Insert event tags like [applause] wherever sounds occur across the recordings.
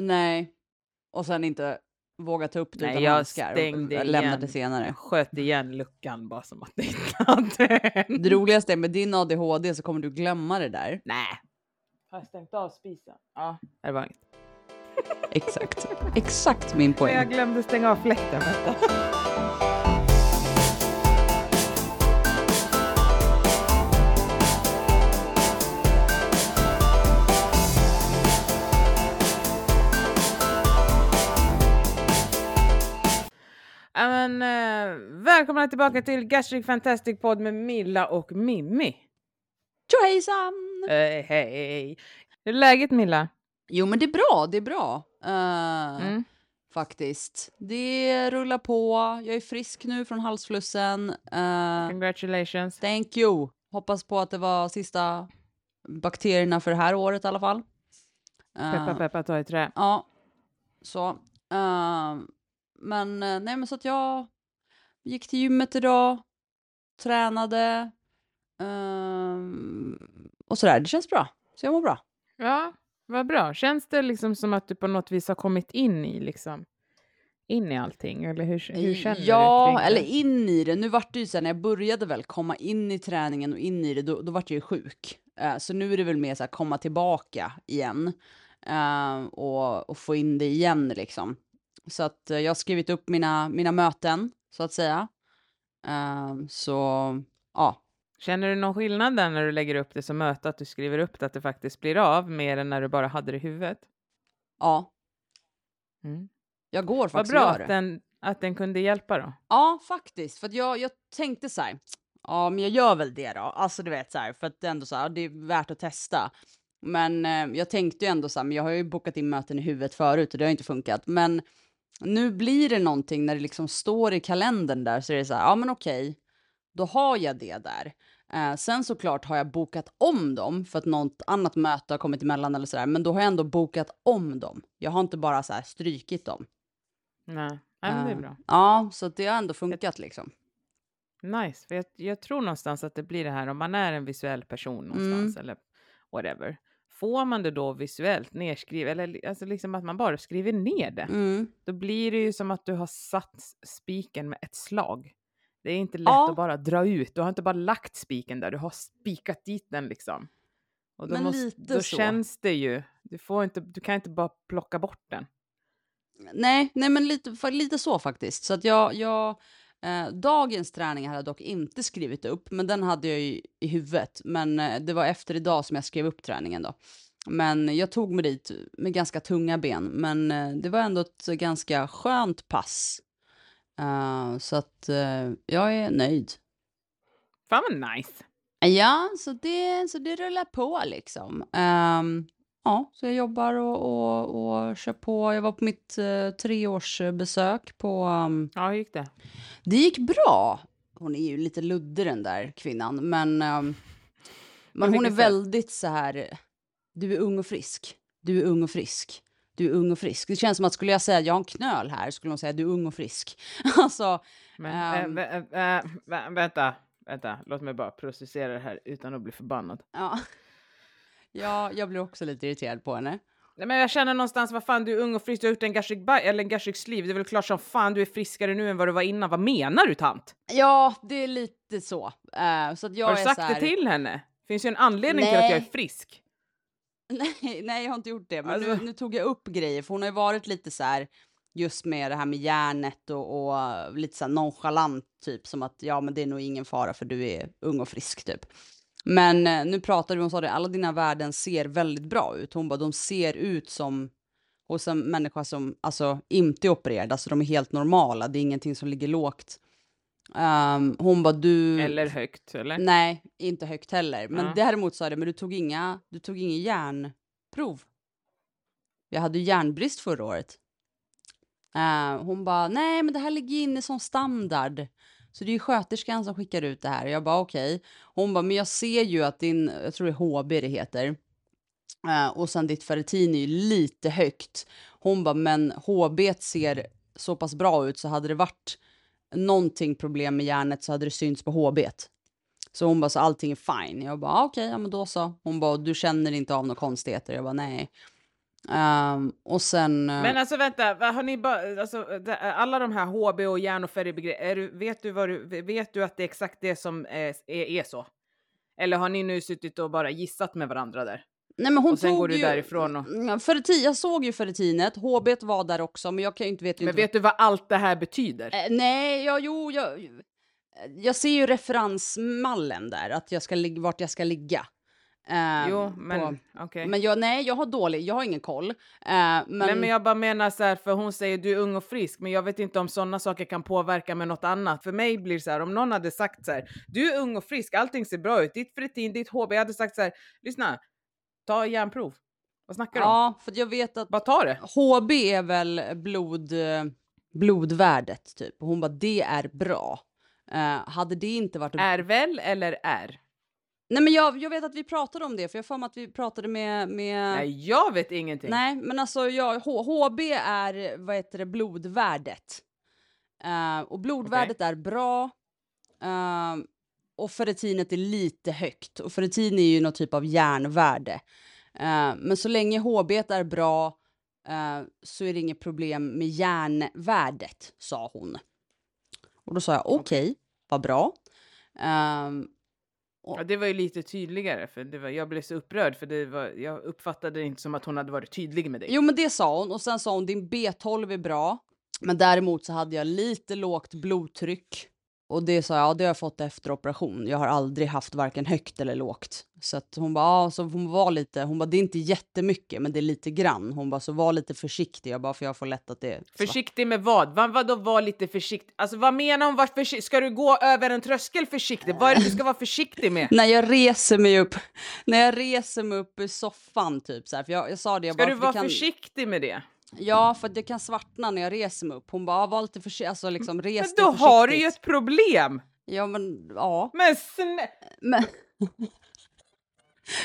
Nej. Och sen inte våga ta upp det Nej, utan jag handskar. stängde och lämna igen. det senare. Jag sköt igen luckan bara som att det inte hade hänt. Det roligaste är med din ADHD så kommer du glömma det där. Nej. Har jag stängt av spisen? Ja, det var inget. Exakt. Exakt min poäng. Jag glömde stänga av fläkten. Men, eh, välkomna tillbaka till Gastric Fantastic Podd med Milla och Mimmi. Tjohejsan! Eh, hej! Hur är läget Milla? Jo men det är bra, det är bra. Eh, Mm. Faktiskt. Det rullar på. Jag är frisk nu från halsflussen. Eh, Congratulations. thank you. Hoppas på att det var sista bakterierna för det här året i alla fall. Eh, Peppa peppa ta i trä. Ja, så. eh, men eh, nej, men så att jag gick till gymmet idag, tränade eh, och sådär. Det känns bra. Så jag mår bra. Ja, vad bra. Känns det liksom som att du på något vis har kommit in i liksom in i allting? Eller hur, hur känner du? ja, kring det? eller in i det. Nu vart det ju så här, när jag började väl komma in i träningen och in i det, då, då vart jag ju sjuk. Eh, så nu är det väl mer så här komma tillbaka igen eh, och, och få in det igen liksom. Så att eh, jag har skrivit upp mina, mina möten så att säga. Eh, så ja, Känner du någon skillnad där när du lägger upp det som möte, att du skriver upp det, att det faktiskt blir av, mer än när du bara hade det i huvudet? ja, Mm. jag går Vad faktiskt bra och att den, att den kunde hjälpa då. Ja, faktiskt. För jag, jag tänkte så här, ja men jag gör väl det då. Alltså du vet så här, för att ändå så här, det är värt att testa. Men eh, jag tänkte ju ändå så här, men jag har ju bokat in möten i huvudet förut och det har inte funkat. Men nu blir det någonting när det liksom står i kalendern där så är det så här, ja men okej, då har jag det där. Eh, sen såklart har jag bokat om dem för att något annat möte har kommit emellan eller sådär, men då har jag ändå bokat om dem. Jag har inte bara så här strykit dem. Nej, Nej men det är Eh, bra. Ja, så det har ändå funkat liksom. Nice. För jag, jag tror någonstans att det blir det här om man är en visuell person någonstans Mm. eller whatever. Får man det då visuellt nedskrivet, eller alltså liksom att man bara skriver ner det, Mm. då blir det ju som att du har satt spiken med ett slag. Det är inte lätt Ja. att bara dra ut. Du har inte bara lagt spiken där, du har spikat dit den liksom. Och då, Men måste, lite då så. känns det ju, du, får inte, du kan inte bara plocka bort den. Nej, nej men lite, lite så faktiskt. Så att jag, jag eh, dagens träning hade jag dock inte skrivit upp, men den hade jag ju i huvudet. Men eh, det var efter idag som jag skrev upp träningen då. Men jag tog mig dit med ganska tunga ben, men eh, det var ändå ett ganska skönt pass. Eh, så att eh, jag är nöjd. Fan vad nice! Ja, så det, så det rullar på liksom. Ehm, ja, så jag jobbar och, och, och kör på. Jag var på mitt uh, treårsbesök på... ehm, Ja, hur gick det? det gick bra. Hon är ju lite luddig den där kvinnan, men, ehm, men hon är väldigt så här... Du är ung och frisk. Du är ung och frisk. Du är ung och frisk. Det känns som att skulle jag säga jag har en knöl här skulle hon säga du är ung och frisk. [laughs] alltså, Men, Ehm. äh, vä- äh, vä- vänta, vänta, låt mig bara processera det här utan att bli förbannad. ja. Ja, jag blir också lite irriterad på henne. Nej, men jag känner någonstans, vad fan, du är ung och frisk, du har gjort en gastric bite eller en gastric sleeve. Det är väl klart som fan du är friskare nu än vad du var innan. Vad menar du tant? Ja, det är lite så. Eh, så att jag har du sagt här... det till henne? Finns ju en anledning till att jag är Nej. frisk. [laughs] Nej, nej, jag har inte gjort det. Men Alltså- nu, nu tog jag upp grejer, för hon har ju varit lite så här just med det här med järnet och, och lite så här nonchalant, typ som att ja, men det är nog ingen fara för du är ung och frisk typ. Men eh, nu pratade vi, hon sa det, alla dina värden ser väldigt bra ut. Hon bara, de ser ut som hos en människa som alltså inte är opererad, alltså de är helt normala, det är ingenting som ligger lågt. Ehm, hon bara, du... Eller högt, eller? Nej, inte högt heller. Men Ja. däremot sa det, men du tog inga, du tog inga järnprov. Jag hade järnbrist förra året. Eh, hon bara, nej men det här ligger inne som standard. Så det är ju sköterskan som skickar ut det här. Jag bara okej. Hon bara, men jag ser ju att din, jag tror det är HB det heter. Uh, och sen ditt ferritin är ju lite högt. Hon bara, men HB ser så pass bra ut så hade det varit någonting problem med hjärnet så hade det synts på HB. Så hon bara, så allting är fine. Jag bara, okej, okej, ja men då så. Hon bara, du känner inte av några konstigheter? Jag bara, nej. Ehm, och sen... eh, Men alltså vänta, vad har ni bara, alltså, det- alla de här HB och järn och färgbegrepp, vet, du vad du, vet du att det är exakt det som är, är, är så? Eller har ni nu suttit och bara gissat med varandra där? Nej, men hon och sen tog går du ju, därifrån och- Ferritin, jag såg ju ferritinet, HB var där också, men jag kan ju inte vet ju Men inte. vet du vad allt det här betyder? Eh, nej, ja, jo, jag, jag ser ju referensmallen där, att jag ska vart jag ska ligga. Eh, jo, men på- okej. men jag, nej, jag har dålig, jag har ingen koll. Eh, men, Nej, men jag bara menar så här, för hon säger du är ung och frisk, men jag vet inte om sådana saker kan påverka med något annat. För mig blir det så här, om någon hade sagt så här, du är ung och frisk, allting ser bra ut, ditt ferritin, ditt HB, jag hade sagt så här, lyssna, ta järnprov. Vad snackar du om? ja, för jag vet att Bara ta det. HB är väl blod, eh, blodvärdet, typ. Och hon bara, det är bra. Eh, hade det inte varit... Är väl eller är? Nej, men jag, jag vet att vi pratade om det, för jag mig att vi pratade med... med... Nej, jag vet ingenting. Nej, men alltså jag, H- HB är, vad heter det, blodvärdet. Eh, och blodvärdet är bra. eh, och ferritinet är lite högt. Och ferritin är ju någon typ av järnvärde. Eh, men så länge HB är bra så är det inget problem med järnvärdet, sa hon. Och då sa jag okej, vad bra. Ehm, Ja, det var ju lite tydligare, för det var, jag blev så upprörd för det var, jag uppfattade det inte som att hon hade varit tydlig med dig. Jo, men det sa hon. Och sen sa hon din B12 är bra. Men däremot så hade jag lite lågt blodtryck. Och det sa jag, ja, det har jag fått efter operation. Jag har aldrig haft varken högt eller lågt. Så att hon bara, ja, så hon var lite, hon bara, det är inte jättemycket, men det är lite grann. Hon bara, så var lite försiktig. Jag bara, för jag får lätt att det. Försiktig med vad? vad? Vadå var lite försiktig? Alltså vad menar hon? Var försi- ska du gå över en tröskel försiktig? Vad är det du ska vara försiktig med? [laughs] När jag reser mig upp, när jag reser mig upp i soffan typ så här, för jag, jag sa det, jag Ska bara, du vara kan, försiktig med det? Ja, för det kan svartna när jag reser mig upp. Hon bara, var lite försiktig, alltså liksom res Men då har du ju ett problem! Ja, men ja. Men snä... Men,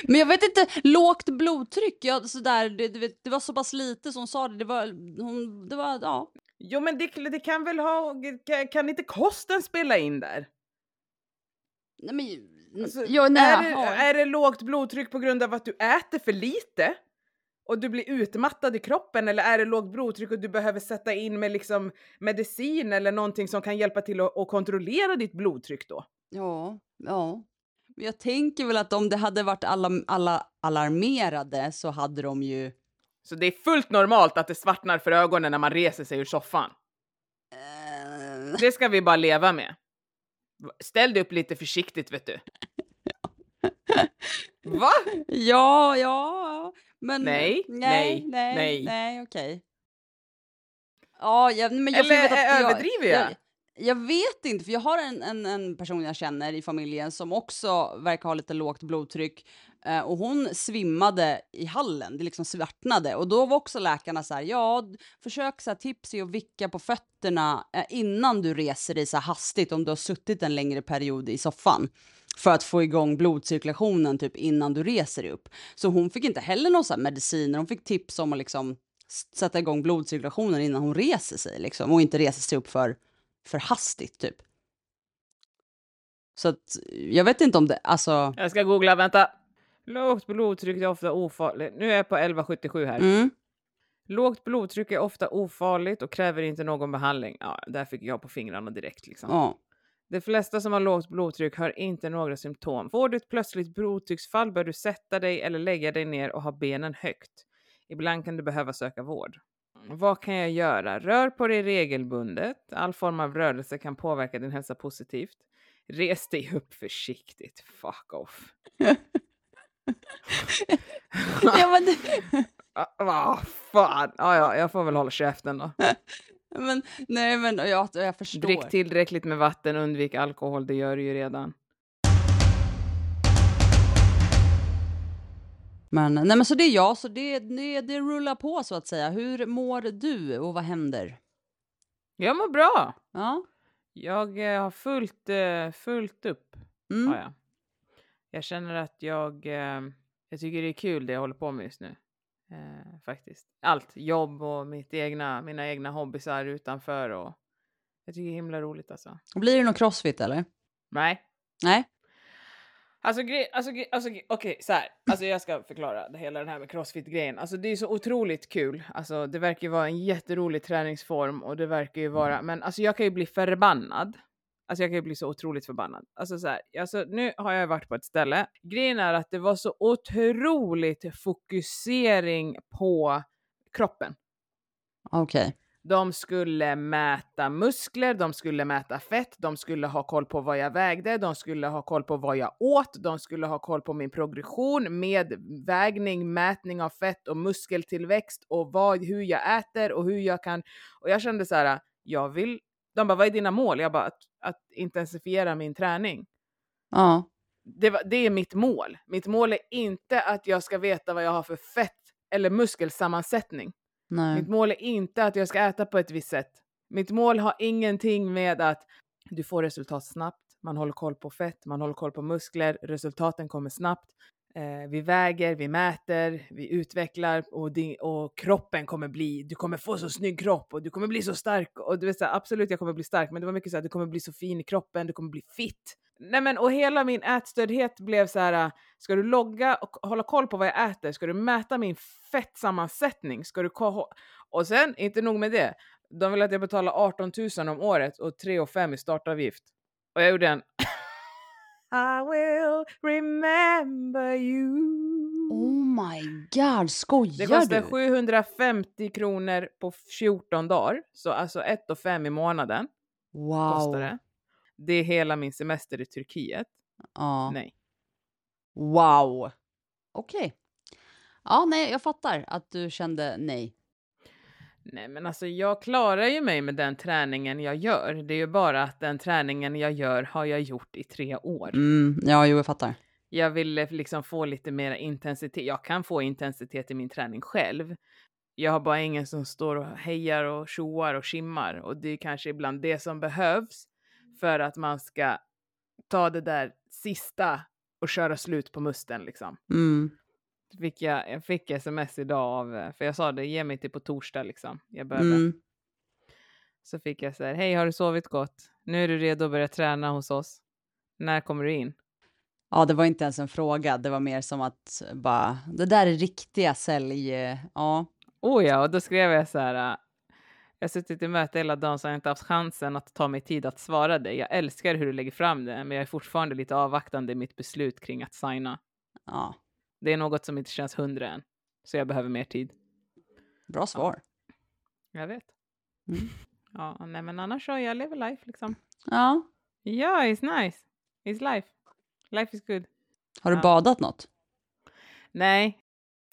men jag vet inte, lågt blodtryck, jag, sådär, det, det var så pass lite som hon sa det, det var, hon, det var, ja. Jo men det, det kan väl ha... Kan, kan inte kosten spela in där? Nej, men, Alltså, ja, nej, är, det, ja. är det lågt blodtryck på grund av att du äter för lite? Och du blir utmattad i kroppen eller är det lågt blodtryck och du behöver sätta in med liksom medicin eller någonting som kan hjälpa till att, att kontrollera ditt blodtryck då? ja, ja. Jag tänker väl att om det hade varit alla, alla alarmerade så hade de ju... Så det är fullt normalt att det svartnar för ögonen när man reser sig ur soffan. Eh, Det ska vi bara leva med. Ställ dig upp lite försiktigt vet du. [laughs] Va? ja, ja, men... Nej, nej, nej, nej, nej. nej, okej. Ja, jag, men jag Eller att eh, överdriver jag? jag? Jag vet inte, för jag har en, en, en person jag känner i familjen som också verkar ha lite lågt blodtryck. Eh, och hon svimmade i hallen, det liksom svartnade. Och då var också läkarna så här, ja, försök så här, tips är att vicka på fötterna eh, innan du reser dig så här hastigt om du har suttit en längre period i soffan. För att få igång blodcirkulationen typ innan du reser dig upp. Så hon fick inte heller här mediciner, hon fick tips om att liksom sätta igång blodcirkulationen innan hon reser sig liksom. Och inte reser sig upp för för hastigt typ. Så att jag vet inte om det, alltså. Jag ska googla, vänta. Lågt blodtryck är ofta ofarligt. Nu är jag på 1177 här. Mm. Lågt blodtryck är ofta ofarligt och kräver inte någon behandling. Ja, där fick jag på fingrarna direkt liksom. Ja. De flesta som har lågt blodtryck har inte några symptom. Får du ett plötsligt blodtrycksfall bör du sätta dig eller lägga dig ner och ha benen högt. Ibland kan du behöva söka vård. Vad kan jag göra? Rör på dig regelbundet. All form av rörelse kan påverka din hälsa positivt. Res dig upp försiktigt. Fuck off. [laughs] ja men, [laughs] Ah, Vad fan. Ah, ja, jag får väl hålla käften då. [laughs] men nej men jag, jag förstår. Drick tillräckligt med vatten, undvik alkohol, det gör du ju redan. Men nej men så det är jag, så det, det, det rullar på så att säga. Hur mår du och vad händer? Jag mår bra. Ja. Jag eh, har fullt, eh, fullt upp. Mm. Har jag. jag känner att jag, eh, jag tycker det är kul det jag håller på med just nu. Eh, faktiskt. Allt, jobb och mitt egna, mina egna hobbysar utanför och jag tycker det är himla roligt alltså. Blir det någon crossfit eller? Nej, Nej. Alltså, gre- alltså, gre- alltså okej, så här. Alltså jag ska förklara det hela den här med crossfit-grejen. Alltså det är så otroligt kul. Alltså det verkar ju vara en jätterolig träningsform och det verkar ju vara, men alltså jag kan ju bli förbannad. Alltså jag kan ju bli så otroligt förbannad. Alltså så här, alltså nu har jag varit på ett ställe. Grejen är att det var så otroligt fokusering på kroppen. Okej. De skulle mäta muskler, de skulle mäta fett, de skulle ha koll på vad jag vägde, de skulle ha koll på vad jag åt, de skulle ha koll på min progression med vägning, mätning av fett och muskeltillväxt och vad, hur jag äter och hur jag kan. Och jag kände så här, jag vill. De bara, vad är dina mål? Jag bara, att, att intensifiera min träning. Ja. Det, var, det är mitt mål. Mitt mål är inte att jag ska veta vad jag har för fett eller muskelsammansättning. Nej. Mitt mål är inte att jag ska äta på ett visst sätt. Mitt mål har ingenting med att du får resultat snabbt, man håller koll på fett, man håller koll på muskler, resultaten kommer snabbt. Eh, vi väger, vi mäter, vi utvecklar och, din, och kroppen kommer bli, du kommer få så snygg kropp och du kommer bli så stark. Och du vet så här, absolut jag kommer bli stark, men det var mycket så här, du kommer bli så fin i kroppen, du kommer bli fit. Nej men och hela min ätstördhet blev så här, ska du logga och hålla koll på vad jag äter? Ska du mäta min fettsammansättning? Ska du och sen, inte nog med det, de vill att jag betalar 18 000 om året och 3 5 i startavgift. Och jag gjorde en i will remember you. Oh my god, skojar Det kostar du? 750 kronor på 14 dagar, så alltså 1 5 i månaden kostar Wow. det. Det är hela min semester i Turkiet. Ja. Nej. Wow. Okej. Ja, nej, jag fattar att du kände nej. Nej men alltså jag klarar ju mig med den träningen jag gör. Det är ju bara att den träningen jag gör har jag gjort i tre år. Mm, ja, jo, jag fattar. Jag ville liksom få lite mer intensitet. Jag kan få intensitet i min träning själv. Jag har bara ingen som står och hejar och tjoar och skimmar och det är kanske ibland det som behövs för att man ska ta det där sista och köra slut på musten liksom. Mm. Fick jag, jag fick sms idag av, eh, för jag sa det, ge mig till på torsdag liksom. Jag behöver. Mm. Så fick jag så här, hej har du sovit gott? Nu är du redo att börja träna hos oss. När kommer du in? Ja, det var inte ens en fråga. Det var mer som att bara, det där är riktiga sälj... Ja. Oh ja, och då skrev jag så här. äh, Jag har suttit i möte hela dagen så jag har inte haft chansen att ta mig tid att svara dig. Jag älskar hur du lägger fram det, men jag är fortfarande lite avvaktande i mitt beslut kring att signa. ja. Det är något som inte känns hundra än, så jag behöver mer tid. Bra svar. Jag vet. Mm. Ja, nej men annars så, jag lever life liksom. Ja. Ja, it's nice. It's life. Life is good. Har du Ja. badat något? Nej,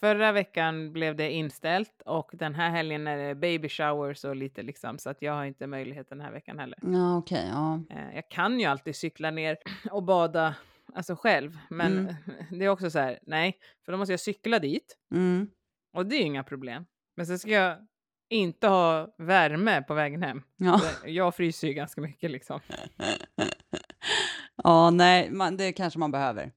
förra veckan blev det inställt och den här helgen är det baby showers och lite liksom så att jag har inte möjlighet den här veckan heller. Ja, okej. ja. Eh, Jag kan ju alltid cykla ner och bada alltså själv, men Mm. [laughs] det är också så här, nej, för då måste jag cykla dit Mm. och det är inga problem. Men sen ska jag inte ha värme på vägen hem. Ja. Jag fryser ju ganska mycket liksom. [laughs] ja, nej, man, det kanske man behöver.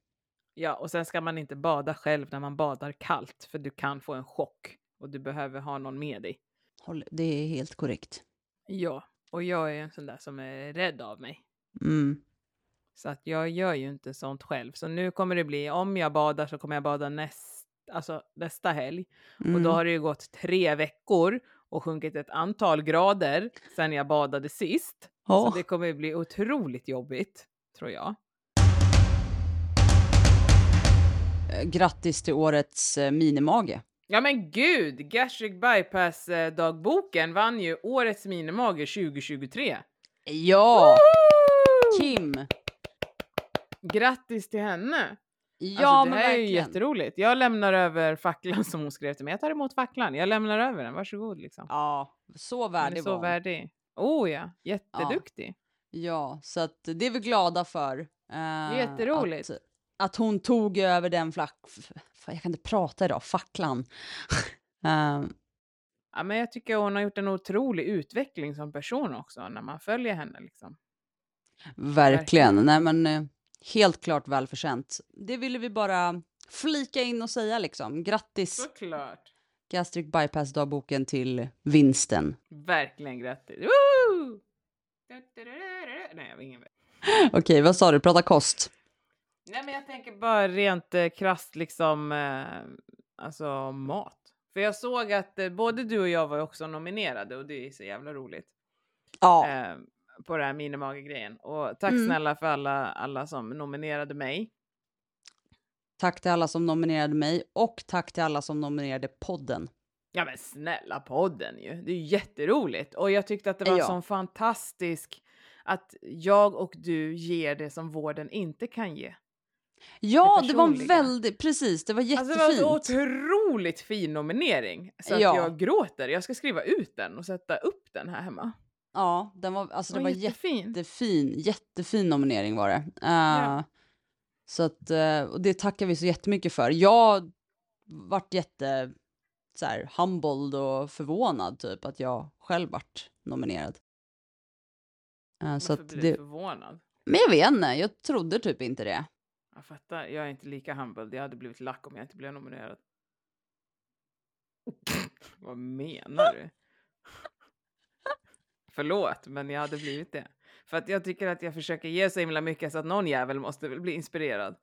Ja, och sen ska man inte bada själv när man badar kallt, för du kan få en chock och du behöver ha någon med dig. Håll, det är helt korrekt. Ja, och jag är en sån där som är rädd av mig. Mm. Så att jag gör ju inte sånt själv. Så nu kommer det bli, om jag badar så kommer jag bada näst, alltså nästa helg. Mm. Och då har det ju gått tre veckor och sjunkit ett antal grader sedan jag badade sist. Ja. Så det kommer bli otroligt jobbigt, tror jag. Eh, Grattis till årets eh, minimage. Ja men gud, Gastric Bypass-dagboken vann ju årets minimage 2023. Ja! Kim! Grattis till henne! Ja, alltså, det här är ju verkligen. jätteroligt. Jag lämnar över facklan som hon skrev till mig. Jag tar emot facklan. Jag lämnar över den. Varsågod liksom. Ja, så värdig så var hon. värdig. Oh ja, jätteduktig. Ja, så att det är vi glada för. eh, Jätteroligt. Att, att hon tog över den flack... jag kan inte prata idag, facklan. [laughs] Eh, Ja, men jag tycker hon har gjort en otrolig utveckling som person också när man följer henne. Liksom. verkligen. Nej, men eh, helt klart välförtjänt. Det ville vi bara flika in och säga liksom. Grattis Såklart. Gastric Bypass-dagboken till vinsten. Verkligen grattis. Woo! Nej, jag ingen Okej, vad sa du? Prata kost? Nej, men jag tänker bara rent eh, krasst liksom, eh, alltså mat. För jag såg att eh, både du och jag var också nominerade och det är så jävla roligt. Ja. Eh, på det här minimage-grejen. Och tack Mm. snälla för alla, alla som nominerade mig. Tack till alla som nominerade mig och tack till alla som nominerade podden. Ja men snälla podden ju. Det är ju jätteroligt. Och jag tyckte att det var Ja. sån fantastisk att jag och du ger det som vården inte kan ge. Ja, Det det var en väldigt, precis, det var Alltså jättefint. det var en otroligt fin nominering. Så att Ja. jag gråter. Jag ska skriva ut den och sätta upp den här hemma. Ja, den var, alltså det Den var jättefin. jättefin, jättefin nominering var det. Eh, Ja. Så att, eh, och det tackar vi så jättemycket för. Jag vart jätte, så här, humbled och förvånad typ att jag själv vart nominerad. Eh, så att blir du det, förvånad? men jag vet inte, jag trodde typ inte det. Jag fattar. Jag är inte lika humbled. Jag hade blivit lack om jag inte blev nominerad. [laughs] Vad menar du? Förlåt, men jag hade blivit det. För att jag tycker att jag försöker ge så himla mycket så att någon jävel måste väl bli inspirerad.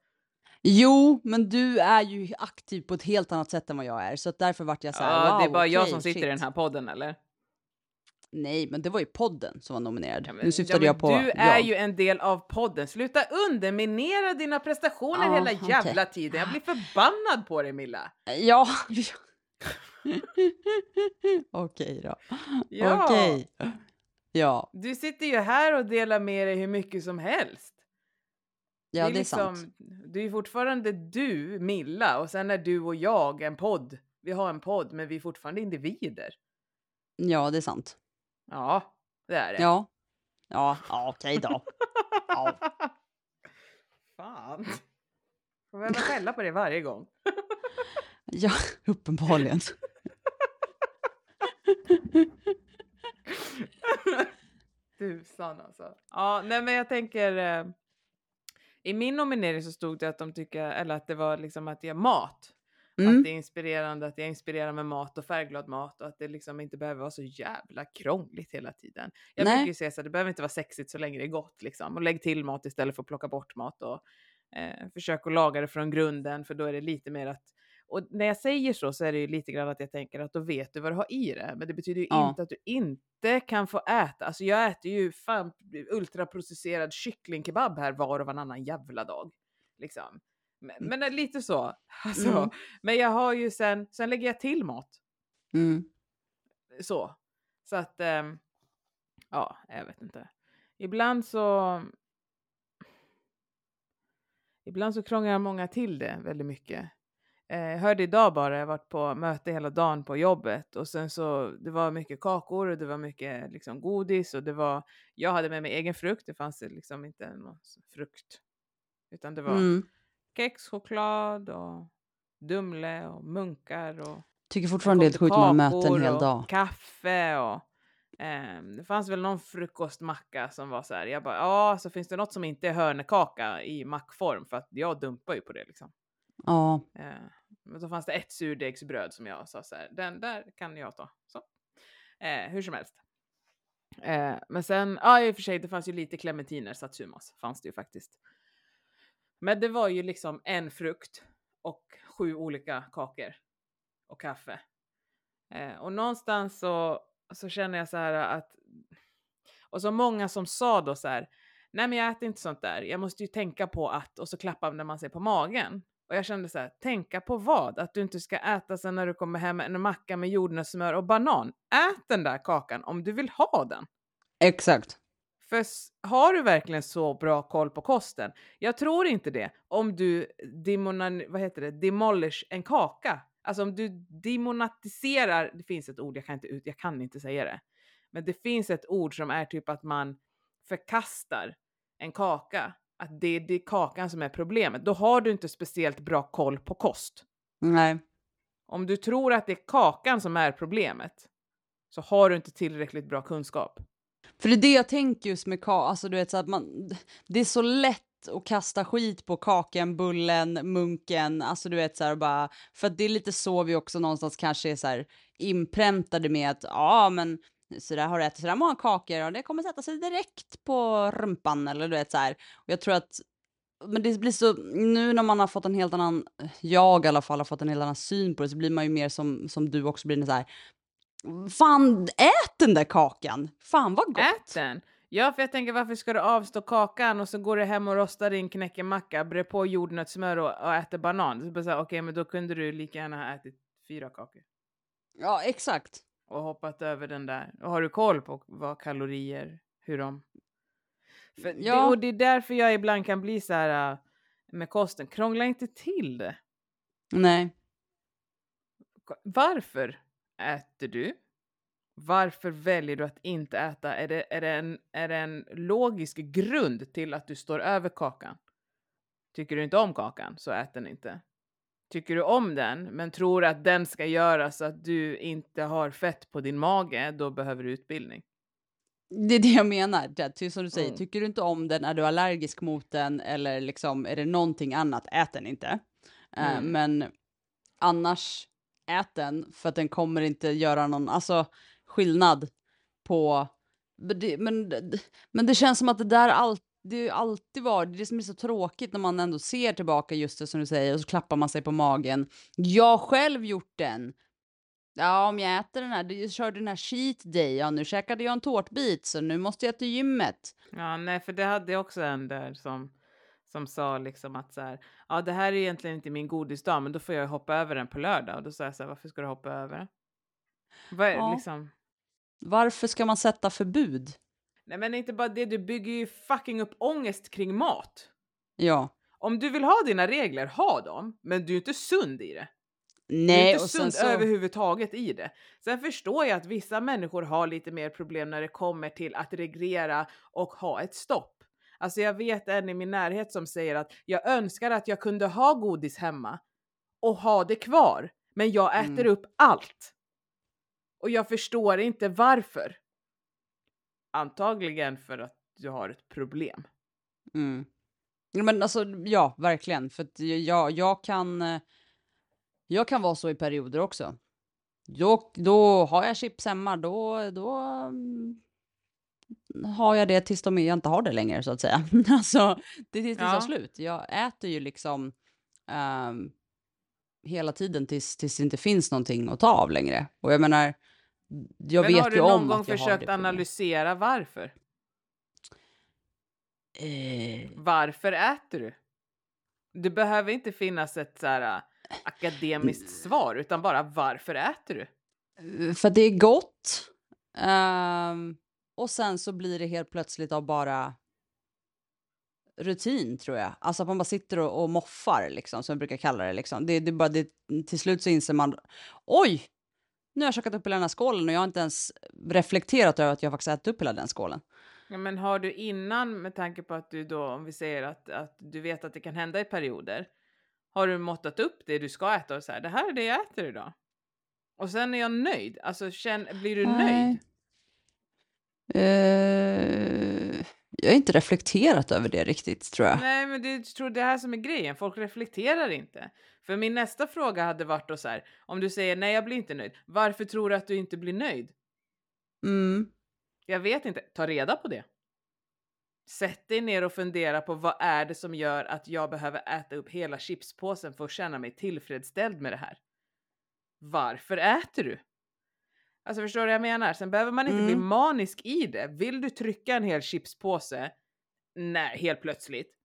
Jo, men du är ju aktiv på ett helt annat sätt än vad jag är, så att därför vart jag så här, Ja, wow, det är bara jag okej, som sitter shit. i den här podden, eller? Nej, men det var ju podden som var nominerad. Ja, men- nu syftade ja, jag på Du är jag. ju en del av podden. Sluta underminera dina prestationer Ja, hela jävla tiden. Jag blir förbannad på dig, Milla. Ja. [laughs] Okej då. Ja. Okej. Ja, Du sitter ju här och delar med dig hur mycket som helst. ja det är, liksom, sant. Du är fortfarande du, Milla, och sen är du och jag en podd. Vi har en podd, men vi är fortfarande individer. Ja, det är sant. Ja, det är det. Ja. Ja, ja okej då. [laughs] Ja. Fan. Jag behöver skälla på det varje gång. Ja, uppenbarligen. [laughs] [laughs] Tusan alltså. Ja, nej men jag tänker. Eh, I min nominering så stod det att de tycker, eller att det var liksom att jag mat. Att Mm. det är inspirerande, att jag inspirerar med mat och färgglad mat och att det liksom inte behöver vara så jävla krångligt hela tiden. Jag Nej. brukar ju säga så här, det behöver inte vara sexigt så länge det är gott liksom. Och lägg till mat istället för att plocka bort mat och eh, försök att laga det från grunden för då är det lite mer att och när jag säger så så är det ju lite grann att jag tänker att då vet du vad du har i det. Men det betyder ju Ja. inte att du inte kan få äta. Alltså jag äter ju fan ultraprocesserad kycklingkebab här var och varannan jävla dag. Liksom. Men, men det är lite så. [laughs] Alltså, Mm. Men jag har ju sen, sen lägger jag till mat. Mm. Så. Så att, ehm, ja, jag vet inte. Ibland så... Ibland så krånglar många till det väldigt mycket. Eh, hörde idag bara, jag har varit på möte hela dagen på jobbet och sen så det var mycket kakor och det var mycket liksom godis och det var, jag hade med mig egen frukt, det fanns liksom inte någon frukt. Utan det var Mm. kex, choklad och Dumle och munkar och Tycker fortfarande det är helt sjukt med möten kakor en hel och dag. Kaffe och ehm, det fanns väl någon frukostmacka som var så här. Jag bara, ja, så finns det något som inte är hörnekaka i mackform för att jag dumpar ju på det liksom. Ja, Eh, då fanns det ett surdegsbröd som jag sa så här, den där kan jag ta. Så. Eh, hur som helst. Eh, men sen, ja i och för sig, det fanns ju lite clementiner, satsumas fanns det ju faktiskt. Men det var ju liksom en frukt och sju olika kakor och kaffe. Eh, och någonstans så, så känner jag så här att, och så många som sa då så här, nej men jag äter inte sånt där, jag måste ju tänka på att, och så klappar man sig på magen. Och jag kände så här, tänka på vad? Att du inte ska äta sen när du kommer hem en macka med jordnötssmör och banan. Ät den där kakan om du vill ha den. exakt. För har du verkligen så bra koll på kosten? Jag tror inte det. Om du demonan, vad heter det, demolish en kaka. Alltså om du demonatiserar, det finns ett ord, jag kan inte, ut, jag kan inte säga det. Men det finns ett ord som är typ att man förkastar en kaka. Att det är, det är kakan som är problemet. Då har du inte speciellt bra koll på kost. Nej. Om du tror att det är kakan som är problemet så har du inte tillräckligt bra kunskap. För det är det jag tänker just med kaka, alltså du vet så att man, det är så lätt att kasta skit på kakan, bullen, munken, alltså du vet så här bara, för att det är lite så vi också någonstans kanske är så här inpräntade med att ja men så där har du ätit så där många kakor och det kommer sätta sig direkt på rumpan eller du vet så här. Och jag tror att men det blir så, nu när man har fått en helt annan, jag i alla fall har fått en helt annan syn på det, så blir man ju mer som, som du också blir så här, fan ät den där kakan, fan vad gott. Ät den! Ja, för jag tänker varför ska du avstå kakan och så går du hem och rostar din knäckemacka, brer på jordnötssmör och, och äter banan. Så Okej, okay, men då kunde du lika gärna ha ätit fyra kakor. Ja, exakt. Och hoppat över den där. Och har du koll på vad kalorier, hur de... För ja. det, och det är därför jag ibland kan bli så här äh, med kosten. Krångla inte till det. Nej. Varför äter du? Varför väljer du att inte äta? Är det, är, det en, är det en logisk grund till att du står över kakan? Tycker du inte om kakan så ät den inte. Tycker du om den men tror att den ska göra så att du inte har fett på din mage, då behöver du utbildning. Det är det jag menar. Som du säger, mm. tycker du inte om den, är du allergisk mot den eller liksom är det någonting annat, ät den inte. Eh, mm. Uh, men annars, ät den för att den kommer inte göra någon, alltså skillnad på... Men det, men det känns som att det där alltid det alltid var, det som är så tråkigt när man ändå ser tillbaka just det som du säger och så klappar man sig på magen. Jag har själv gjort den. Ja, om jag äter den här, jag körde den här cheat day, ja nu käkade jag en tårtbit så nu måste jag till gymmet. Ja, nej, för det hade jag också en där som, som sa liksom att så här, ja det här är egentligen inte min godisdag men då får jag hoppa över den på lördag och då sa jag så här, varför ska du hoppa över? Vad, ja. liksom, varför ska man sätta förbud? Nej men inte bara det, du bygger ju fucking upp ångest kring mat. Ja. Om du vill ha dina regler, ha dem, men du är inte sund i det. Nej, du är inte sund så... överhuvudtaget i det. Sen förstår jag att vissa människor har lite mer problem när det kommer till att reglera och ha ett stopp. Alltså jag vet en i min närhet som säger att jag önskar att jag kunde ha godis hemma och ha det kvar, men jag äter mm. upp allt. Och jag förstår inte varför. Antagligen för att du har ett problem. Mm. Men alltså, ja, verkligen. För att jag, jag kan... Eh, jag kan vara så i perioder också. Då, då har jag chips hemma, då, då um, har jag det tills de, jag inte har det längre så att säga. [laughs] alltså, det är tills det tar slut. Jag äter ju liksom um, hela tiden tills, tills det inte finns någonting att ta av längre. Och jag menar, jag Men vet ju om att jag har det. har du någon gång försökt analysera varför? Eh... Varför äter du? Det behöver inte finnas ett så här, äh, akademiskt svar, utan bara varför äter du? Eh, för det är gott. Um, och sen så blir det helt plötsligt av bara rutin tror jag. Alltså att man bara sitter och, och moffar liksom, som jag brukar kalla det. Liksom. Det, det, bara, det, till slut så inser man, oj, nu har jag käkat upp hela den här skålen och jag har inte ens reflekterat över att jag faktiskt ätit upp hela den skålen. Ja, men har du innan, med tanke på att du då, om vi säger att, att du vet att det kan hända i perioder, har du måttat upp det du ska äta och så här, det här är det jag äter idag. Och sen är jag nöjd. Alltså, känn, blir du Nej. nöjd? Uh, jag har inte reflekterat över det riktigt, tror jag. Nej, men det tror det här som är grejen. Folk reflekterar inte. För min nästa fråga hade varit så här, om du säger nej, jag blir inte nöjd. Varför tror du att du inte blir nöjd? Mm. Jag vet inte. Ta reda på det. Sätt dig ner och fundera på vad är det som gör att jag behöver äta upp hela chipspåsen för att känna mig tillfredsställd med det här. Varför äter du? Alltså förstår du vad jag menar? Sen behöver man inte mm. bli manisk i det. Vill du trycka en hel chipspåse? Nej, helt plötsligt.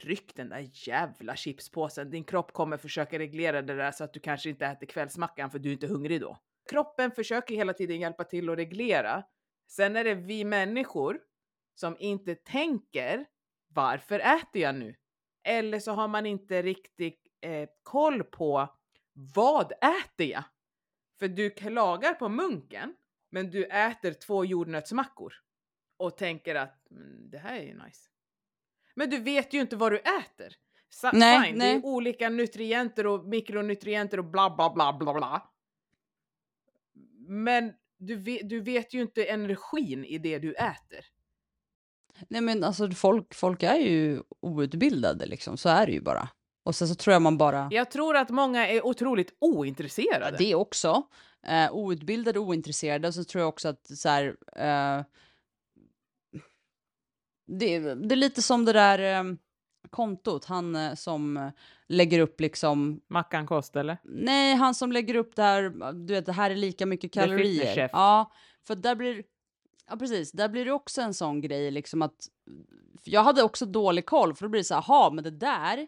Tryck den där jävla chipspåsen. Din kropp kommer försöka reglera det där så att du kanske inte äter kvällsmackan för du är inte hungrig då. Kroppen försöker hela tiden hjälpa till att reglera. Sen är det vi människor som inte tänker varför äter jag nu? Eller så har man inte riktigt eh, koll på vad äter jag? För du klagar på munken, men du äter två jordnötsmackor och tänker att det här är nice. Men du vet ju inte vad du äter. Sa nej, fine, nej. det är olika nutrienter och mikronutrienter och bla bla bla bla bla. Men du vet, du vet ju inte energin i det du äter. Nej men alltså folk, folk är ju outbildade liksom, så är det ju bara. Och sen så tror jag man bara... Jag tror att många är otroligt ointresserade. Ja, det också. Uh, outbildade ointresserade. Och så tror jag också att så här... Uh, det, det, är lite som det där... Um, kontot, han eh, som eh, lägger upp liksom, Mackan kost eller? nej, han som lägger upp det här, du vet, det här är lika mycket kalorier. Chef. Ja, för där blir, ja precis, där blir det också en sån grej liksom att, jag hade också dålig koll, för då blir det så här, aha, men det där,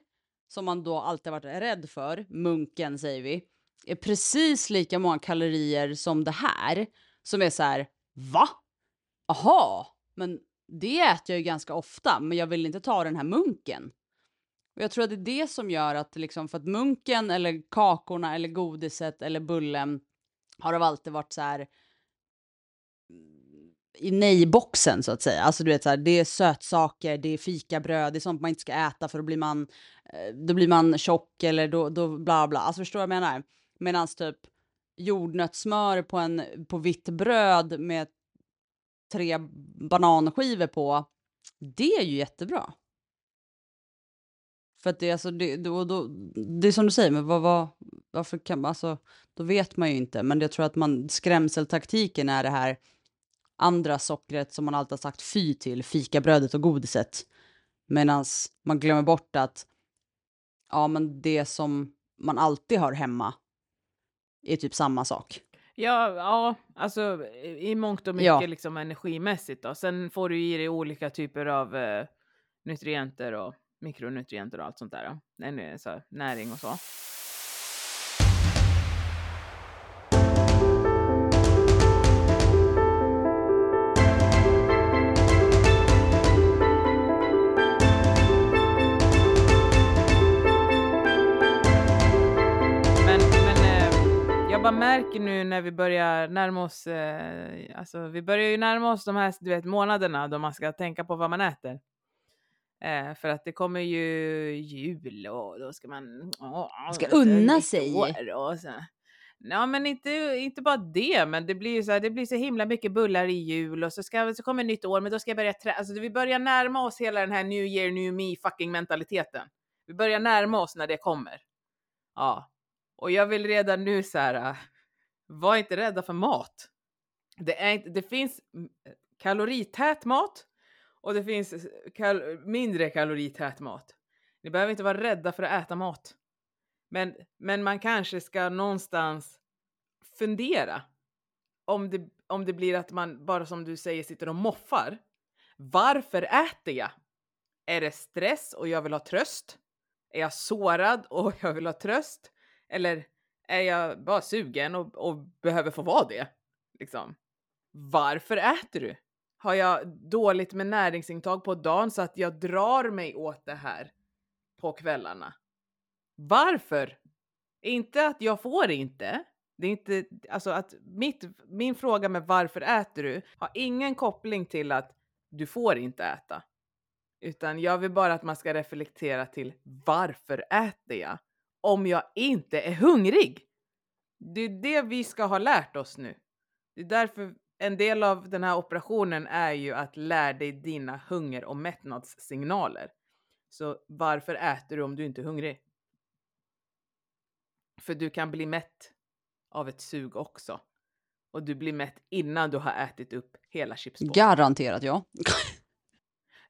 som man då alltid varit rädd för, munken säger vi, är precis lika många kalorier som det här, som är så här, va? Aha, men det äter jag ju ganska ofta, men jag vill inte ta den här munken. Och jag tror att det är det som gör att liksom, för att munken eller kakorna eller godiset eller bullen har av alltid varit så här i nej-boxen så att säga. Alltså du vet så här, det är sötsaker, det är fikabröd, det är sånt man inte ska äta för då blir man, eh, då blir man tjock eller då, då bla bla. Alltså förstår du vad jag menar? Medan typ jordnötssmör på, en, på vitt bröd med tre bananskivor på, det är ju jättebra. För att det är alltså, det, då, då, det är som du säger, men vad, vad, varför kan man, alltså, då vet man ju inte. Men jag tror att man, skrämseltaktiken är det här andra sockret som man alltid har sagt fy till, fikabrödet och godiset. Medan man glömmer bort att, ja men det som man alltid har hemma är typ samma sak. Ja, ja, alltså i mångt och mycket Ja. liksom energimässigt då. Sen får du i dig olika typer av eh, nutrienter och mikronutrienter och allt sånt där. Så näring och så. Bara märker nu när vi börjar närma oss, eh, alltså vi börjar ju närma oss de här du vet, månaderna då man ska tänka på vad man äter. Eh, för att det kommer ju jul och då ska man åh, Ska vet du, unna sig. år Och så. Ja men inte, inte bara det, men det blir ju så här, det blir så himla mycket bullar i jul och så, ska, så kommer nytt år, men då ska jag börja trä- alltså vi börjar närma oss hela den här new year, new me fucking mentaliteten. Vi börjar närma oss när det kommer. Ja, och jag vill redan nu så här, äh, var inte rädda för mat. Det, är inte, det finns mm, kalorität mat och det finns eh, kal- mindre kalorität mat. Ni behöver inte vara rädda för att äta mat. Men, men man kanske ska någonstans fundera om det, om det blir att man bara som du säger sitter och moffar. Varför äter jag? Är det stress och jag vill ha tröst? Är jag sårad och [laughs] jag vill ha tröst? Eller är jag bara sugen och, och behöver få vara det? Liksom. Varför äter du? Har jag dåligt med näringsintag på dagen så att jag drar mig åt det här på kvällarna? Varför? Inte att jag får inte. Det är inte, alltså att mitt, min fråga med varför äter du har ingen koppling till att du får inte äta. Utan jag vill bara att man ska reflektera till varför äter jag? Om jag inte är hungrig. Det är det vi ska ha lärt oss nu. Det är därför en del av den här operationen är ju att lära dig dina hunger och mättnadssignaler. Så varför äter du om du inte är hungrig? För du kan bli mätt av ett sug också. Och du blir mätt innan du har ätit upp hela chipspåsen. Garanterat ja.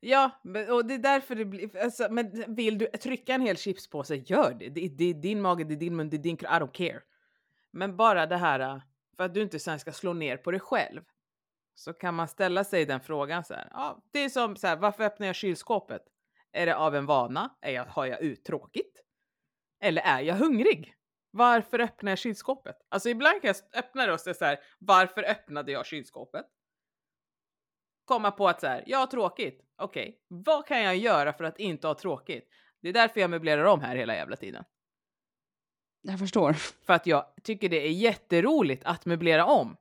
Ja, och det är därför det blir... Alltså, men vill du trycka en hel chipspåse, gör det. Det, det är din mage, det är din mun, det är din kropp. I don't care. Men bara det här, äh, för att du inte sen ska slå ner på dig själv. Så kan man ställa sig den frågan så här. Ja, det är som så här, varför öppnar jag kylskåpet? Är det av en vana? Är jag, har jag uttråkigt? Eller är jag hungrig? Varför öppnar jag kylskåpet? Alltså ibland kan jag öppna det och säga så här, varför öppnade jag kylskåpet? komma på att så här, jag har tråkigt. Okej, vad kan jag göra för att inte ha tråkigt? Det är därför jag möblerar om här hela jävla tiden. Jag förstår. För att jag tycker det är jätteroligt att möblera om.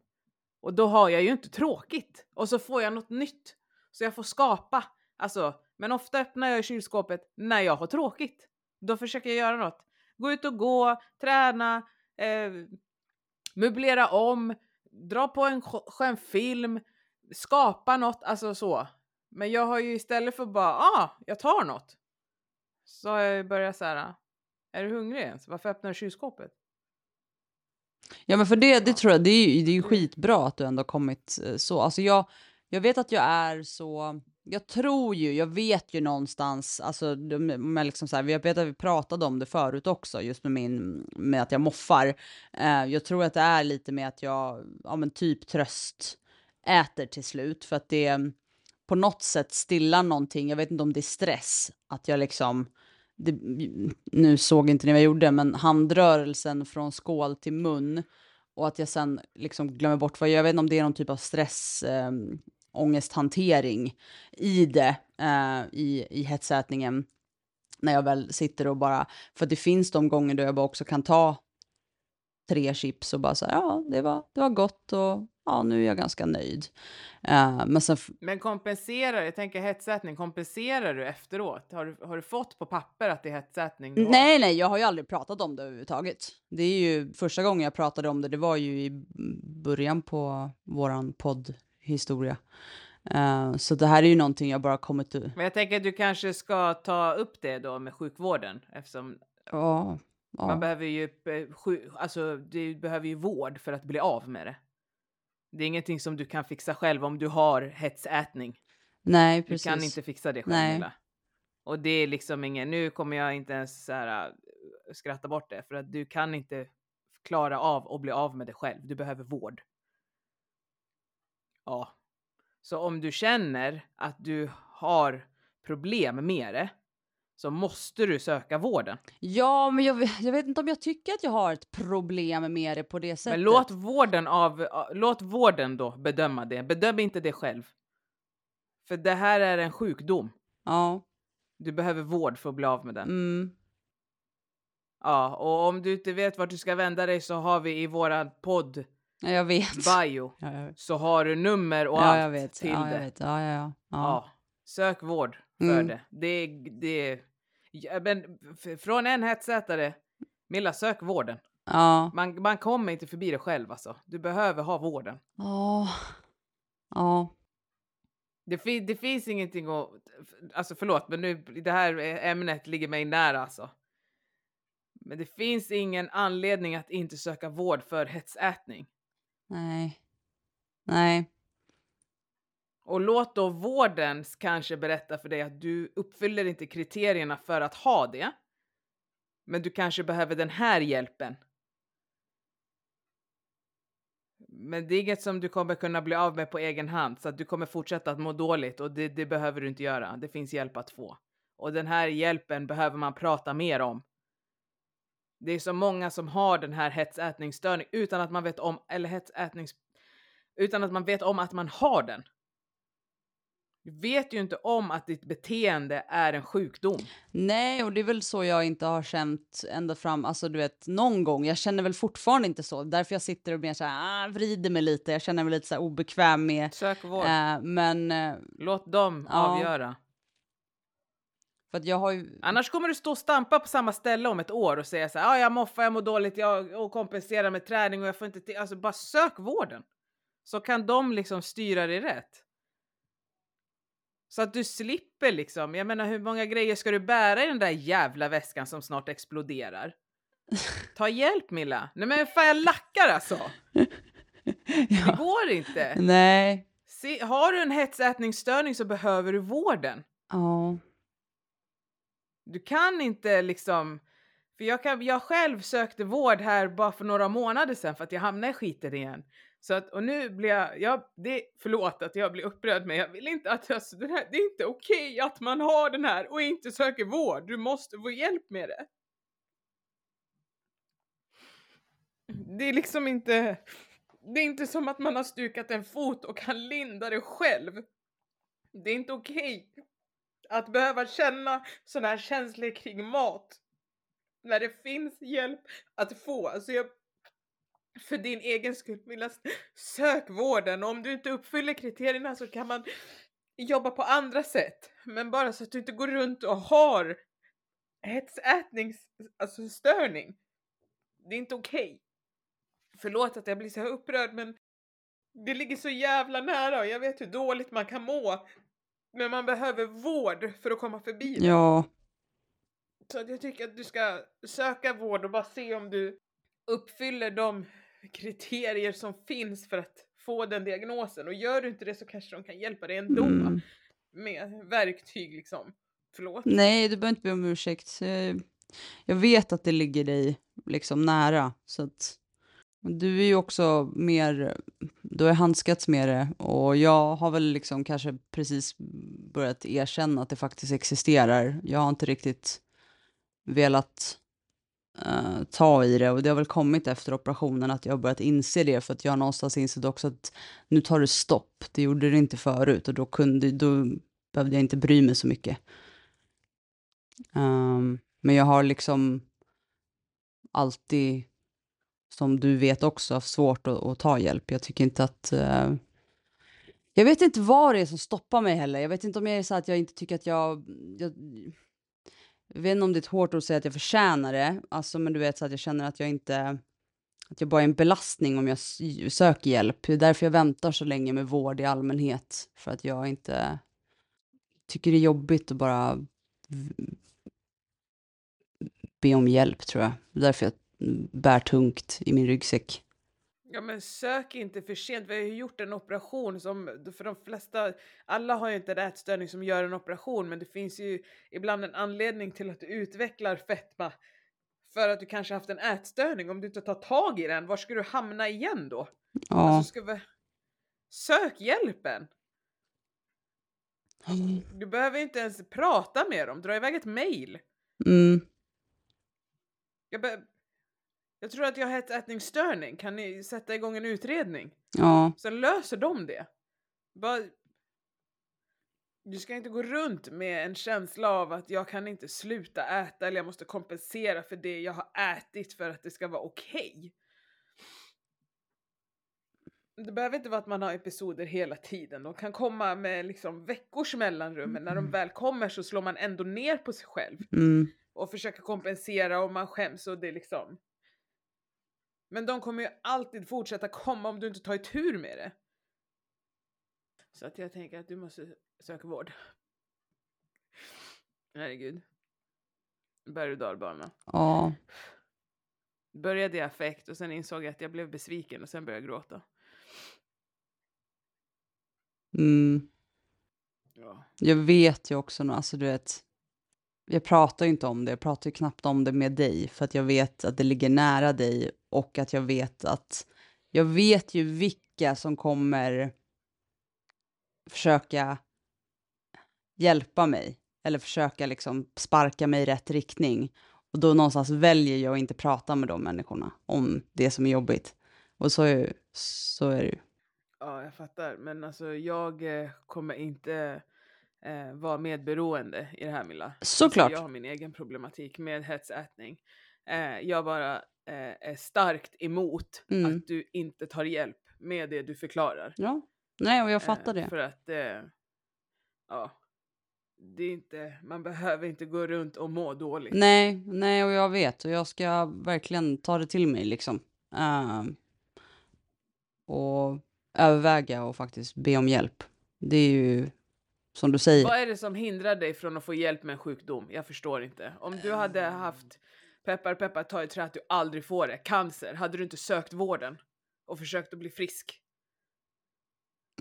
Och då har jag ju inte tråkigt. Och så får jag något nytt. Så jag får skapa. Alltså, men ofta öppnar jag kylskåpet när jag har tråkigt. Då försöker jag göra något. Gå ut och gå, träna, eh, möblera om, dra på en skö- skön film, skapa något, alltså så. Men jag har ju istället för bara, ah, jag tar något. Så har jag ju börjat så här, är du hungrig ens? Varför öppnar du kylskåpet? Ja men för det, det tror jag, det är ju, det är ju skitbra att du ändå kommit eh, så. Alltså jag, jag vet att jag är så, jag tror ju, jag vet ju någonstans, alltså med liksom så här, jag vet att vi pratade om det förut också, just med min, med att jag moffar. Eh, jag tror att det är lite med att jag, ja men typ tröst äter till slut, för att det på något sätt stillar någonting, jag vet inte om det är stress, att jag liksom, det, nu såg inte ni vad jag gjorde, men handrörelsen från skål till mun och att jag sen liksom glömmer bort vad jag, jag vet inte om det är någon typ av stress, eh, ångesthantering i det, eh, i, i hetsätningen. När jag väl sitter och bara, för det finns de gånger då jag bara också kan ta tre chips och bara så här, ja, det var, det var gott och ja, nu är jag ganska nöjd. Uh, men, sen men kompenserar, jag tänker hetsätning, kompenserar du efteråt? Har du, har du fått på papper att det är hetsätning? Nej, nej, jag har ju aldrig pratat om det överhuvudtaget. Det är ju första gången jag pratade om det, det var ju i början på våran poddhistoria. Uh, så det här är ju någonting jag bara kommit till. Men jag tänker att du kanske ska ta upp det då med sjukvården eftersom ja, ja. man behöver ju, eh, alltså du behöver ju vård för att bli av med det. Det är ingenting som du kan fixa själv om du har hetsätning. Nej, precis. Du kan inte fixa det själv. Nej. Och det är liksom ingen, nu kommer jag inte ens så här, äh, skratta bort det för att du kan inte klara av att bli av med det själv. Du behöver vård. Ja. Så om du känner att du har problem med det så måste du söka vården. Ja, men jag, jag, vet inte om jag tycker att jag har ett problem med det på det sättet. Men låt vården, av, låt vården då bedöma det. Bedöm inte det själv. För det här är en sjukdom. Ja. Du behöver vård för att bli av med den. Mm. Ja, och om du inte vet vart du ska vända dig så har vi i våran podd ja, jag vet. bio ja, jag vet. så har du nummer och ja, allt jag vet. till ja, det. Jag vet. Ja, ja, ja. ja. Sök vård för mm. det. Det, det Ja, men från en hetsätare, Milla, sök vården. Ja. Man, man kommer inte förbi det själv alltså. Du behöver ha vården. Ja. Ja. Det, fin det finns ingenting att... Alltså förlåt, men nu, det här ämnet ligger mig nära alltså. Men det finns ingen anledning att inte söka vård för hetsätning. Nej. Nej. Och låt då vården kanske berätta för dig att du uppfyller inte kriterierna för att ha det. Men du kanske behöver den här hjälpen. Men det är inget som du kommer kunna bli av med på egen hand så att du kommer fortsätta att må dåligt och det, det behöver du inte göra. Det finns hjälp att få. Och den här hjälpen behöver man prata mer om. Det är så många som har den här hetsätningsstörning utan att man vet om, eller hetsätnings, utan att man vet om att man har den. Du vet ju inte om att ditt beteende är en sjukdom. Nej, och det är väl så jag inte har känt ända fram, alltså du vet, någon gång. Jag känner väl fortfarande inte så. Därför jag sitter och mer så här, ah, vrider mig lite. Jag känner mig lite så här obekväm med. Sök vård. Äh, men... Äh, Låt dem ja. avgöra. För att jag har ju... Annars kommer du stå och stampa på samma ställe om ett år och säga så här, ah, jag moffar, jag mår dåligt, jag kompenserar med träning och jag får inte till. Alltså bara sök vården. Så kan de liksom styra dig rätt. Så att du slipper liksom. Jag menar hur många grejer ska du bära i den där jävla väskan som snart exploderar? [laughs] Ta hjälp Milla. Nej men fan jag lackar alltså. [laughs] ja. Det går inte. Nej. Se, har du en hetsätningsstörning så behöver du vården. Ja. Oh. Du kan inte liksom... För jag, kan, jag själv sökte vård här bara för några månader sedan för att jag hamnade i skiten igen. Så att, och nu blir jag, jag det, förlåt att jag blir upprörd men jag vill inte att, alltså, det, här, det är inte okej okay att man har den här och inte söker vård. Du måste få hjälp med det. Det är liksom inte, det är inte som att man har stukat en fot och kan linda det själv. Det är inte okej okay att behöva känna sådana här känslor kring mat när det finns hjälp att få. Alltså jag för din egen skull vilja sök vården och om du inte uppfyller kriterierna så kan man jobba på andra sätt. Men bara så att du inte går runt och har hetsätningsstörning. Alltså störning. Det är inte okej. Okay. Förlåt att jag blir så här upprörd men det ligger så jävla nära och jag vet hur dåligt man kan må. Men man behöver vård för att komma förbi det. Ja. Så jag tycker att du ska söka vård och bara se om du uppfyller de kriterier som finns för att få den diagnosen och gör du inte det så kanske de kan hjälpa dig ändå. Mm. med verktyg liksom. Förlåt. Nej, du behöver inte be om ursäkt. Jag vet att det ligger dig liksom nära. Så att du är ju också mer, du har handskats med det och jag har väl liksom kanske precis börjat erkänna att det faktiskt existerar. Jag har inte riktigt velat uh, ta i det och det har väl kommit efter operationen att jag har börjat inse det för att jag har någonstans insett också att nu tar det stopp. Det gjorde det inte förut och då kunde, då behövde jag inte bry mig så mycket. Um, men jag har liksom alltid, som du vet också, haft svårt att, att ta hjälp. Jag tycker inte att... uh, jag vet inte vad det är som stoppar mig heller. Jag vet inte om jag är så att jag inte tycker att jag... Jag, jag vet inte om det är ett hårt ord att säga att jag förtjänar det, alltså, men du vet så att jag känner att jag inte... Att jag bara är en belastning om jag söker hjälp. Det är därför jag väntar så länge med vård i allmänhet. För att jag inte tycker det är jobbigt att bara be om hjälp tror jag. Det är därför jag bär tungt i min ryggsäck. Ja men sök inte för sent, vi har ju gjort en operation som för de flesta, alla har ju inte en ätstörning som gör en operation men det finns ju ibland en anledning till att du utvecklar fetma för att du kanske haft en ätstörning. Om du inte tar tag i den, var ska du hamna igen då? Ja. Alltså, ska vi... Sök hjälpen! [gasps] Du behöver inte ens prata med dem, dra iväg ett mail. Mm. Jag, be... jag tror att jag har ätstörning, kan ni sätta igång en utredning? Ja. Sen löser de det. Bara... Du ska inte gå runt med en känsla av att jag kan inte sluta äta eller jag måste kompensera för det jag har ätit för att det ska vara okej. Det behöver inte vara att man har episoder hela tiden. De kan komma med liksom veckors mellanrum men när de väl kommer så slår man ändå ner på sig själv Mm. och försöker kompensera och man skäms och det liksom. Men de kommer ju alltid fortsätta komma om du inte tar tur med det. Så att jag tänker att du måste söka vård. Herregud. Berg och dalbana. Ja. Började i affekt och sen insåg jag att jag blev besviken och sen började jag gråta. Mm. Ja. Jag vet ju också, alltså du vet, jag pratar ju inte om det, jag pratar ju knappt om det med dig, för att jag vet att det ligger nära dig och att jag vet att, jag vet ju vilka som kommer försöka hjälpa mig, eller försöka liksom sparka mig i rätt riktning. Och då någonstans väljer jag att inte prata med de människorna om det som är jobbigt. Och så är, så är det ju. Ja, jag fattar. Men alltså jag eh, kommer inte eh, vara medberoende i det här Milla. Såklart. Alltså, jag har min egen problematik med hetsätning. Eh, jag bara eh, är starkt emot Mm. att du inte tar hjälp med det du förklarar. Ja, nej och jag fattar Eh, det. För att, eh, ja, det är inte, man behöver inte gå runt och må dåligt. Nej, nej och jag vet och jag ska verkligen ta det till mig liksom. Ehm, och överväga och faktiskt be om hjälp. Det är ju som du säger. Vad är det som hindrar dig från att få hjälp med en sjukdom? Jag förstår inte. Om du hade haft, peppar peppar ta i trä att du aldrig får det, cancer, hade du inte sökt vården och försökt att bli frisk?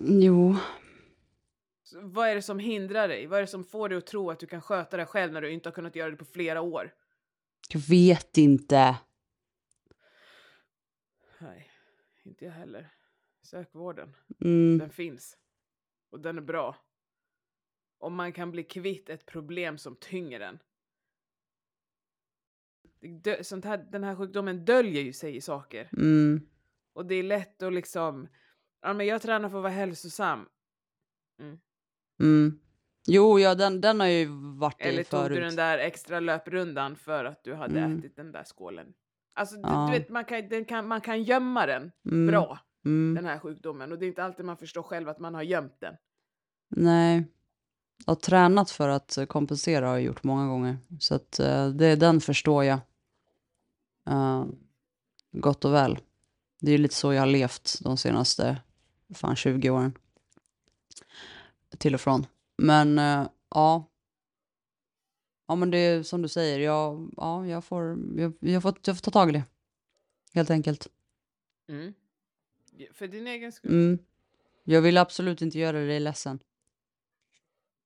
Jo, Så vad är det som hindrar dig? Vad är det som får dig att tro att du kan sköta det själv när du inte har kunnat göra det på flera år? jag vet inte. Nej, inte jag heller. Sök vården. Mm, Den finns. Och den är bra. Om man kan bli kvitt ett problem som tynger en. Dö- Sånt här, den här sjukdomen döljer ju sig i saker. mm, Och det är lätt att liksom, ja men jag tränar för att vara hälsosam. mm. Jo, ja, den, den har ju varit i Eller tog förut. du den där extra löprundan för att du hade Mm. ätit den där skålen? Alltså du, Ja. du vet, man kan, kan, man kan gömma den Mm, bra, Mm. den här sjukdomen. Och det är inte alltid man förstår själv att man har gömt den. Nej. Jag har tränat för att kompensera har jag gjort många gånger. Så att eh, det, den förstår jag. Eh, gott och väl. Det är ju lite så jag har levt de senaste fan 20 åren. Till och från. Men eh, ja. Ja men det är som du säger, jag, ja, jag, får, jag, jag, får, jag får ta tag i det. Helt enkelt. Mm. För din egen skull. Mm. Jag vill absolut inte göra dig ledsen.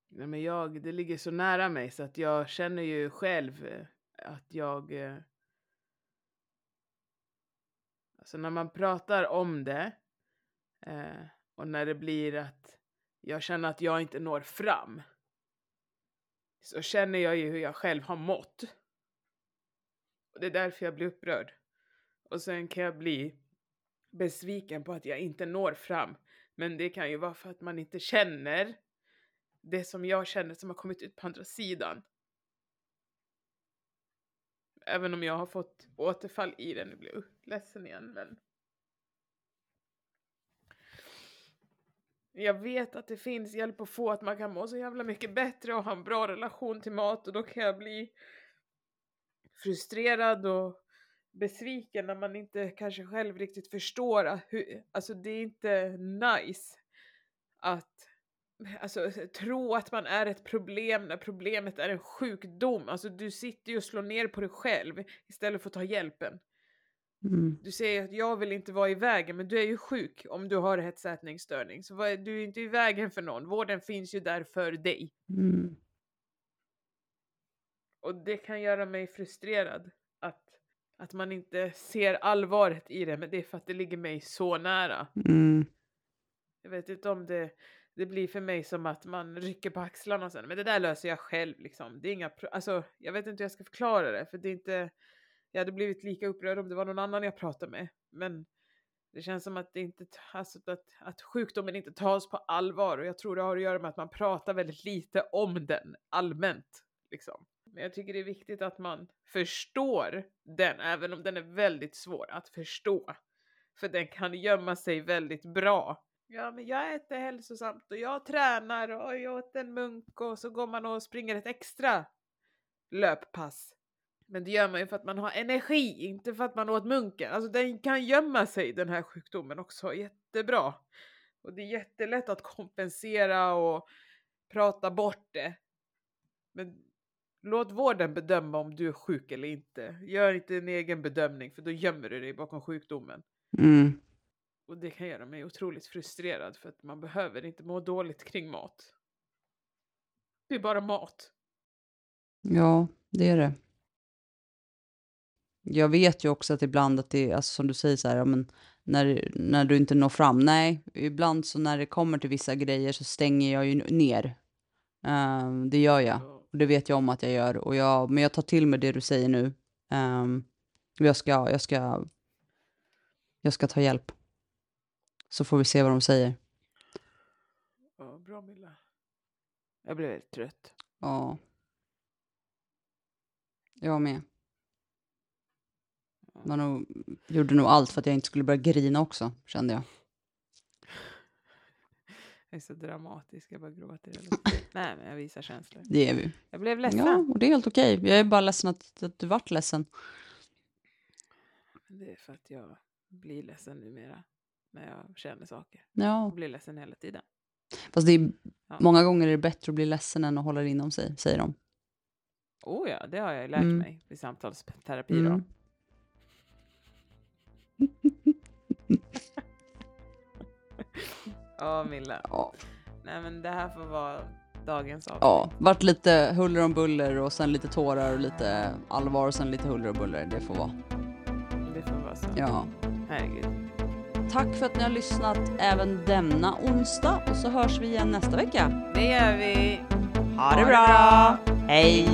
Nej, men jag, det ligger så nära mig så att jag känner ju själv eh, att jag... Så när man pratar om det eh, och när det blir att jag känner att jag inte når fram så känner jag ju hur jag själv har mått. Och det är därför jag blir upprörd. Och sen kan jag bli besviken på att jag inte når fram. Men det kan ju vara för att man inte känner det som jag känner som har kommit ut på andra sidan. Även om jag har fått återfall i det. Nu blir jag ledsen igen men. Jag vet att det finns hjälp att få, att man kan må så jävla mycket bättre och ha en bra relation till mat och då kan jag bli frustrerad och besviken när man inte kanske själv riktigt förstår att hur, alltså det är inte nice att alltså, tro att man är ett problem när problemet är en sjukdom. Alltså du sitter ju och slår ner på dig själv istället för att ta hjälpen. Mm. Du säger att jag vill inte vara i vägen, men du är ju sjuk om du har hetsätningsstörning. Så du är inte i vägen för någon. Vården finns ju där för dig. Mm. Och det kan göra mig frustrerad. Att, att man inte ser allvaret i det, men det är för att det ligger mig så nära. Mm. Jag vet inte om det, det blir för mig som att man rycker på axlarna sen. Men det där löser jag själv liksom. Det är inga, alltså, jag vet inte hur jag ska förklara det. För det är inte, jag hade blivit lika upprörd om det var någon annan jag pratade med. Men det känns som att, det inte, alltså, att, att sjukdomen inte tas på allvar. Och jag tror det har att göra med att man pratar väldigt lite om den allmänt. Liksom. Men jag tycker det är viktigt att man förstår den, även om den är väldigt svår att förstå. För den kan gömma sig väldigt bra. Ja, men jag äter hälsosamt och jag tränar och jag åt en munk och så går man och springer ett extra löppass. Men det gör man ju för att man har energi, inte för att man åt munken. Alltså den kan gömma sig den här sjukdomen också jättebra. Och det är jättelätt att kompensera och prata bort det. Men låt vården bedöma om du är sjuk eller inte. Gör inte en egen bedömning för då gömmer du dig bakom sjukdomen. Mm. Och det kan göra mig otroligt frustrerad för att man behöver inte må dåligt kring mat. Det är bara mat. Ja, det är det. Jag vet ju också att ibland att det är, alltså som du säger så här, ja, men när, när du inte når fram. Nej, ibland så när det kommer till vissa grejer så stänger jag ju ner. Ehm, det gör jag. Och det vet jag om att jag gör. Och jag, men jag tar till mig det du säger nu. Um, jag, ska, jag, ska, jag ska ta hjälp. Så får vi se vad de säger. ja, bra Milla. Jag blev väldigt trött. Ja. Jag med. Man nog, gjorde nog allt för att jag inte skulle börja grina också, kände jag. Jag är så dramatisk, jag bara gråter. [laughs] Nej, men jag visar känslor. Det är vi. Jag blev ledsen. Ja, och det är helt okej. Jag är bara ledsen att, att du vart ledsen. Det är för att jag blir ledsen numera när jag känner saker. Ja, Jag blir ledsen hela tiden. fast det är, Ja. många gånger är det bättre att bli ledsen än att hålla det inom sig, säger de. Oh ja, det har jag lärt Mm. mig i samtalsterapi. Mm. Ja, Milla. Ja, Nej, men det här får vara dagens avsnitt. ja, vart lite huller om buller och sen lite tårar och lite allvar och sen lite huller och buller. Det får vara. Det får vara så. Ja. Herregud. Tack för att ni har lyssnat även denna onsdag och så hörs vi igen nästa vecka. Det gör vi. Ha det bra! Hej!